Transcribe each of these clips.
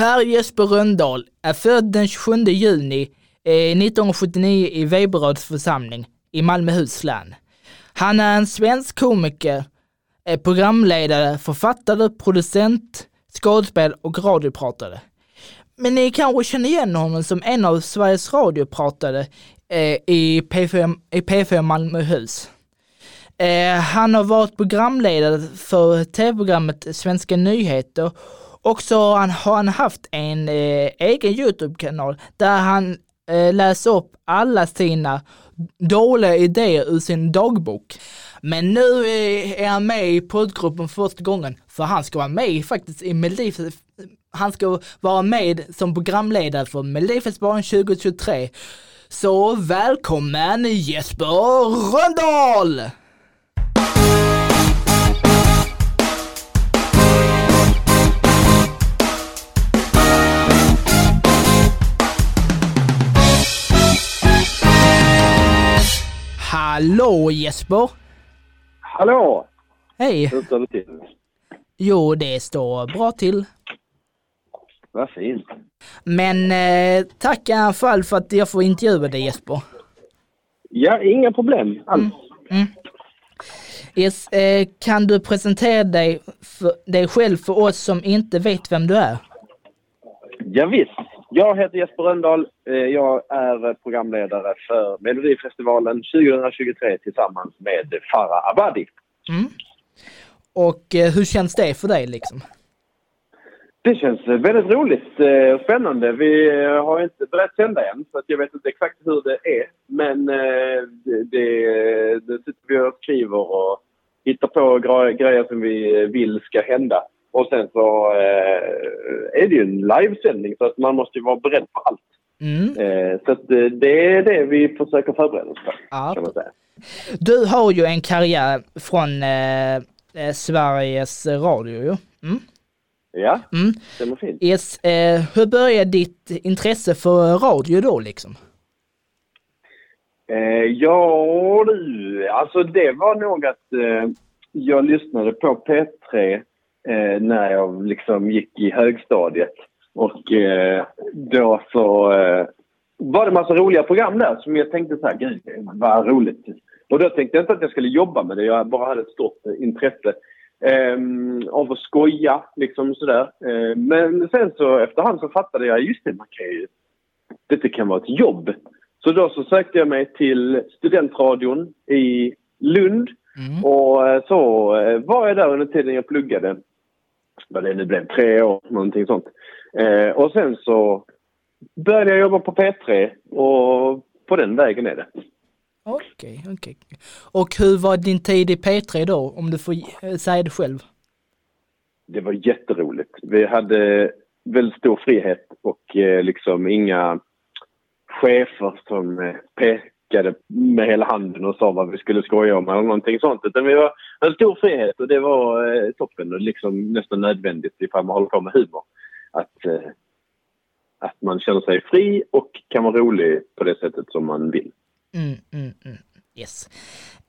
Per Jesper Röndahl är född den 27 juni eh, 1979 i Veberöds församling i Malmöhus län. Han är en svensk komiker, eh, programledare, författare, producent, skådespel och radiopratare. Men ni kanske känner igen honom som en av Sveriges radiopratare eh, i, P4, i P4 Malmöhus. Han har varit programledare för tv-programmet Svenska nyheter och så har han, har han haft en eh, egen Youtube-kanal där han eh, läser upp alla sina dåliga idéer ur sin dagbok. Men nu eh, är han med i poddgruppen för första gången, för han ska vara med faktiskt i Melodifestivalen. Han ska vara med som programledare för Melodifestivalen 2023. Så välkommen Jesper Röndahl! Hallå Jesper! Hallå! Hej! Hur står det till? Jo, det står bra till. Vad fint. Men eh, tack i alla fall för att jag får intervjua dig Jesper. Ja, inga problem alls. Mm. Yes, eh, kan du presentera dig, för, dig själv för oss som inte vet vem du är? Ja, visst. Jag heter Jesper Röndahl. Eh, Jag är programledare för Melodifestivalen 2023 tillsammans med Farah Abadi. Mm. Och eh, hur känns det för dig liksom? Det känns eh, väldigt roligt och spännande. Vi har inte börjat sända än så jag vet inte exakt hur det är. Men det, det, det sitter vi och skriver och hittar på gre- grejer som vi vill ska hända. Och sen så eh, är det ju en livesändning så att man måste ju vara beredd på allt. Mm. Eh, så att eh, det är det vi försöker förbereda oss för Ja. kan man säga. Du har ju en karriär från eh, eh, Sveriges Radio ju. Mm. Ja, Mm. stämmer fint. Yes, eh, hur började ditt intresse för radio då liksom? Ja du, alltså det var nog att jag lyssnade på P3 eh, när jag liksom gick i högstadiet. Och eh, då så eh, var det massa roliga program där som jag tänkte så här, gud vad roligt. Och då tänkte jag inte att jag skulle jobba med det, jag bara hade ett stort eh, intresse eh, av att skoja liksom sådär. Eh, men sen så efterhand så fattade jag, just det, man kan ju, detta kan vara ett jobb. Så då så sökte jag mig till studentradion i Lund Mm. och eh, så var jag där under tiden jag pluggade. Vad det nu blev, tre år, någonting sånt. Eh, och sen så började jag jobba på P3 och på den vägen är det. Okej, okej. Och hur var din tid i P3 då, om du får eh, säga det själv? Det var jätteroligt. Vi hade väldigt stor frihet och eh, liksom inga chefer som eh, pekade med hela handen och sa vad vi skulle skoja om eller någonting sånt. Utan vi var en stor frihet och det var eh, toppen och liksom nästan nödvändigt ifall man håller på med humor. Att, eh, att man känner sig fri och kan vara rolig på det sättet som man vill. Mm, mm, mm. Yes.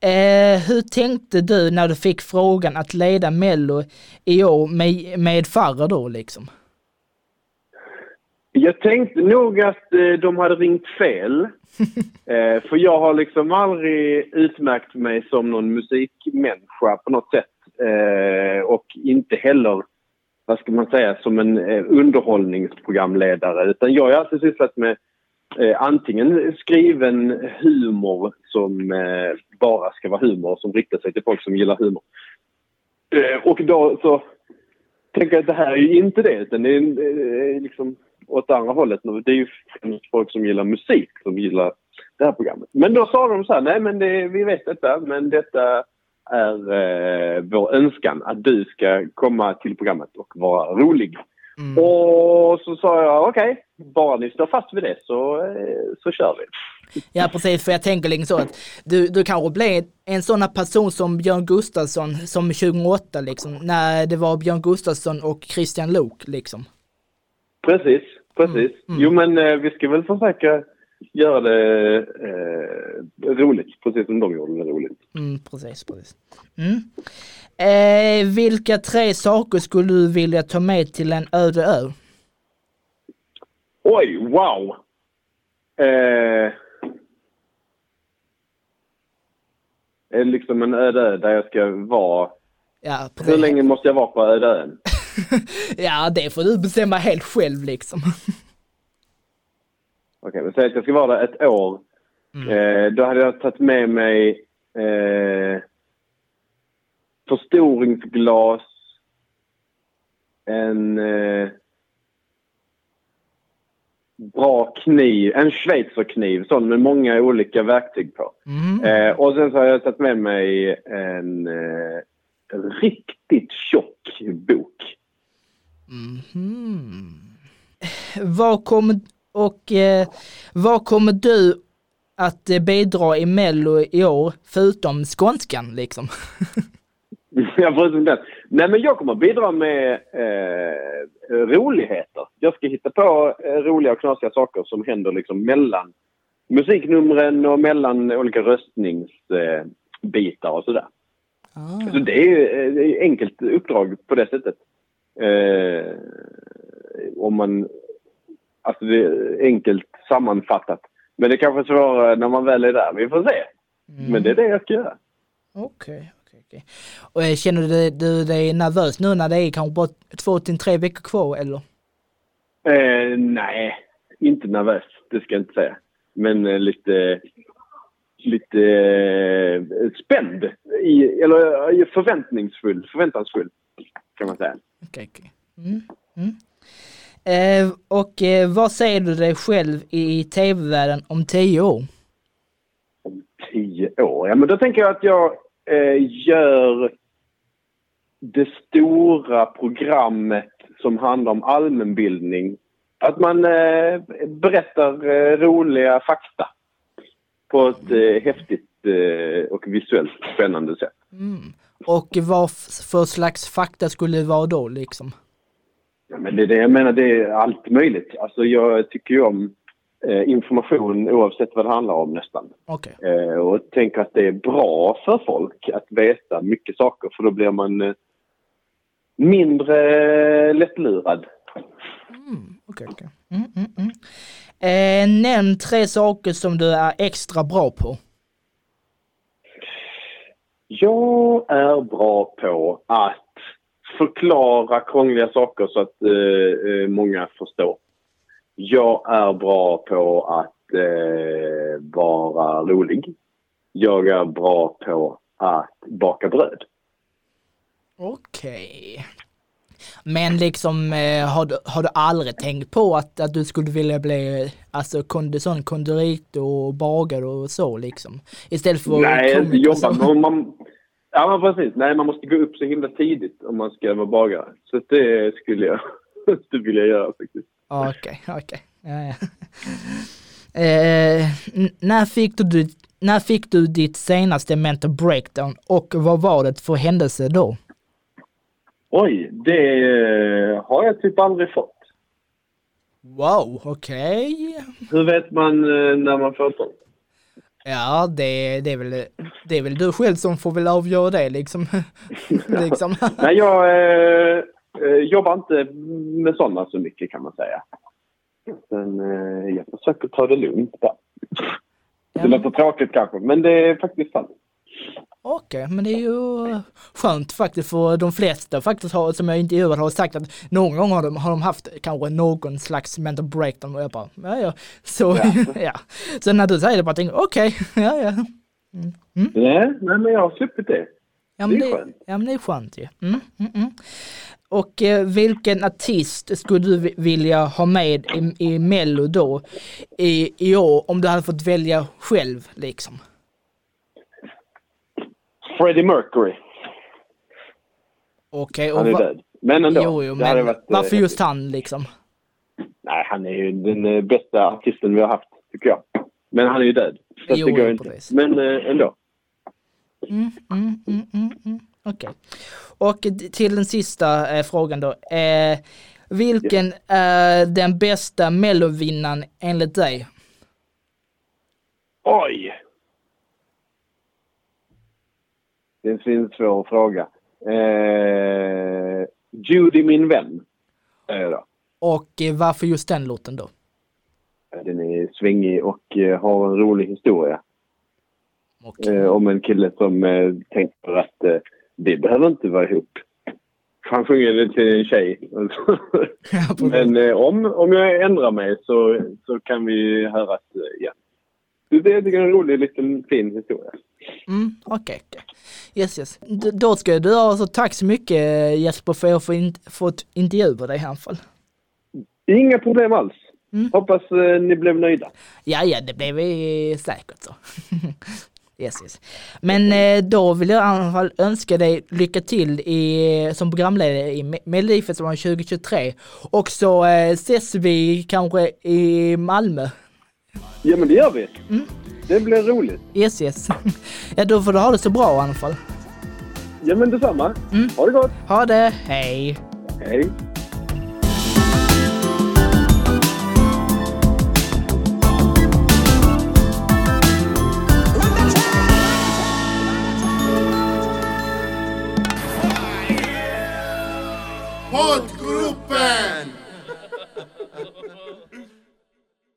Eh, hur tänkte du när du fick frågan att leda Mello i år med, med Farah då liksom? Jag tänkte nog att eh, de hade ringt fel. eh, för jag har liksom aldrig utmärkt mig som någon musikmänniska på något sätt. Eh, och inte heller, vad ska man säga, som en underhållningsprogramledare. Utan jag har alltid sysslat med antingen skriven humor som bara ska vara humor, som riktar sig till folk som gillar humor. Och då så tänker jag att det här är ju inte det, utan det är liksom åt andra hållet. Det är ju folk som gillar musik som gillar det här programmet. Men då sa de så här, nej men det, vi vet detta, men detta är eh, vår önskan att du ska komma till programmet och vara rolig. Mm. Och så sa jag okej, bara ni står fast vid det så, eh, så kör vi. Ja precis, för jag tänker liksom så att du, du kanske blev en sån person som Björn Gustafsson som 2008 liksom, när det var Björn Gustafsson och Christian Lok liksom. Precis, precis. Mm, mm. Jo men eh, vi ska väl försöka göra det eh, roligt, precis som de gjorde det roligt. Mm, precis, precis. Mm. Eh, vilka tre saker skulle du vilja ta med till en öde ö? Oj, wow! Eh, det liksom en öde ö där jag ska vara? Ja, Hur länge måste jag vara på öde ön? ja, det får du bestämma helt själv liksom. Okej, men säg att jag ska vara där ett år. Eh, då hade jag tagit med mig eh, förstoringsglas, en eh, bra kniv, en schweizerkniv sån med många olika verktyg på. Mm. Eh, och sen så har jag tagit med mig en eh, riktigt tjock bok. Mhm. Vad kommer, och eh, vad kommer du att eh, bidra i Mello i år, förutom skånskan liksom? Jag förutom det. Nej men jag kommer bidra med eh, roligheter. Jag ska hitta på eh, roliga och knasiga saker som händer liksom mellan musiknumren och mellan olika röstningsbitar bitar och sådär. Ah. Så det är ju eh, det är enkelt uppdrag på det sättet. Eh, om man... Alltså det är enkelt sammanfattat. Men det är kanske svårare när man väl är där. Vi får se. Men det är det jag ska göra. Okej, okej. Och eh, känner du, du dig nervös nu när det är kanske bara två till tre veckor kvar eller? Eh, nej, inte nervös. Det ska jag inte säga. Men eh, lite, lite eh, spänd. I, eller eh, förväntningsfull. Förväntansfull, okej. Mm, mm. Eh, och eh, vad säger du dig själv i tv-världen om tio år? Om tio år? Ja, men då tänker jag att jag eh, gör det stora programmet som handlar om allmänbildning. Att man eh, berättar eh, roliga fakta på ett eh, häftigt eh, och visuellt spännande sätt. Och vad för slags fakta skulle det vara då liksom? Ja, men det är det jag menar, det är allt möjligt. Alltså jag tycker ju om eh, information oavsett vad det handlar om nästan. Okej. Eh, och tänker att det är bra för folk att veta mycket saker för då blir man eh, mindre lättlurad. Okej, okej. Mm, mm, mm. Eh, nämn tre saker som du är extra bra på. Jag är bra på att förklara krångliga saker så att eh, eh, många förstår. Jag är bra på att eh, vara rolig. Jag är bra på att baka bröd. Okej. Men liksom, eh, har, du, har du aldrig tänkt på att, att du skulle vilja bli alltså, kondi, sån konditor och bagare och så liksom? Istället för Nej, komiker jobba. man, ja, men precis. Nej, man måste gå upp så himla tidigt om man ska vara bagare. Så det skulle jag inte vilja göra faktiskt. Okej, okej. Ja, ja. Eh, när, fick du, när fick du ditt senaste mental breakdown och vad var det för händelse då? Oj, det har jag typ aldrig fått. Wow, okej. Hur vet man eh, när man får sånt? Ja, det, det, är väl, det är väl du själv som får väl avgöra det liksom. liksom. Nej, jag eh, eh, jobbar inte med sådana så mycket kan man säga. Men eh, jag försöker ta det lugnt där. Det låter tråkigt kanske, men det är faktiskt sant. Okej, men det är ju skönt faktiskt för de flesta faktiskt har, som jag intervjuat har sagt att någon gång har de, har de haft kanske någon slags mental breakdown och jag bara, ja ja. Så, ja. Så när du säger det bara tänker okej, ja ja. Nej, nej, men jag har sluppit det. Ja men Det är skönt. ja, men det är skönt ju. Mm, mm, mm. Och eh, vilken artist skulle du vi- vilja ha med i, i Mello då i, i år om du hade fått välja själv liksom? Freddie Mercury. Okej, och Han är va- död. Men ändå. Jo, jo, men varit, eh, varför just han liksom? Nej, han är ju den eh, bästa artisten vi har haft, tycker jag. Men han är ju död. Så Jo, det går inte. precis. Men eh, ändå. Mm, mm, mm, mm, mm. Okej. Och d- till den sista eh, frågan då. Eh, vilken är den bästa mellovinnaren enligt dig? Oj! Det är en svår fråga. Eh, Judy min vän, jag då. Och eh, varför just den låten då? är svängig och eh, har en rolig historia. Okej. Eh, om en kille som eh, tänker att eh, vi behöver inte vara ihop. Han sjunger det till en tjej. Men eh, om, om jag ändrar mig så, så kan vi höras eh, igen. Det det är en rolig liten fin historia. Mm, okej, okej. Yes, yes. D- då ska du ha så tack så mycket Jesper för att jag får in, fått intervjua dig i alla fall. Inga problem alls. Mm. Hoppas eh, ni blev nöjda. Ja, ja, det blev vi säkert så. yes, yes. Men eh, då vill jag i alla fall önska dig lycka till i, som programledare i Me- Melodifestivalen 2023. Och så eh, ses vi kanske i Malmö. Ja men det gör vi. Mm. Det blir roligt. Yes, yes. ja, då får du ha det så bra i alla fall. Ja men detsamma. Mm. Ha det gott. Ha det, hej! Hej. Poddgruppen!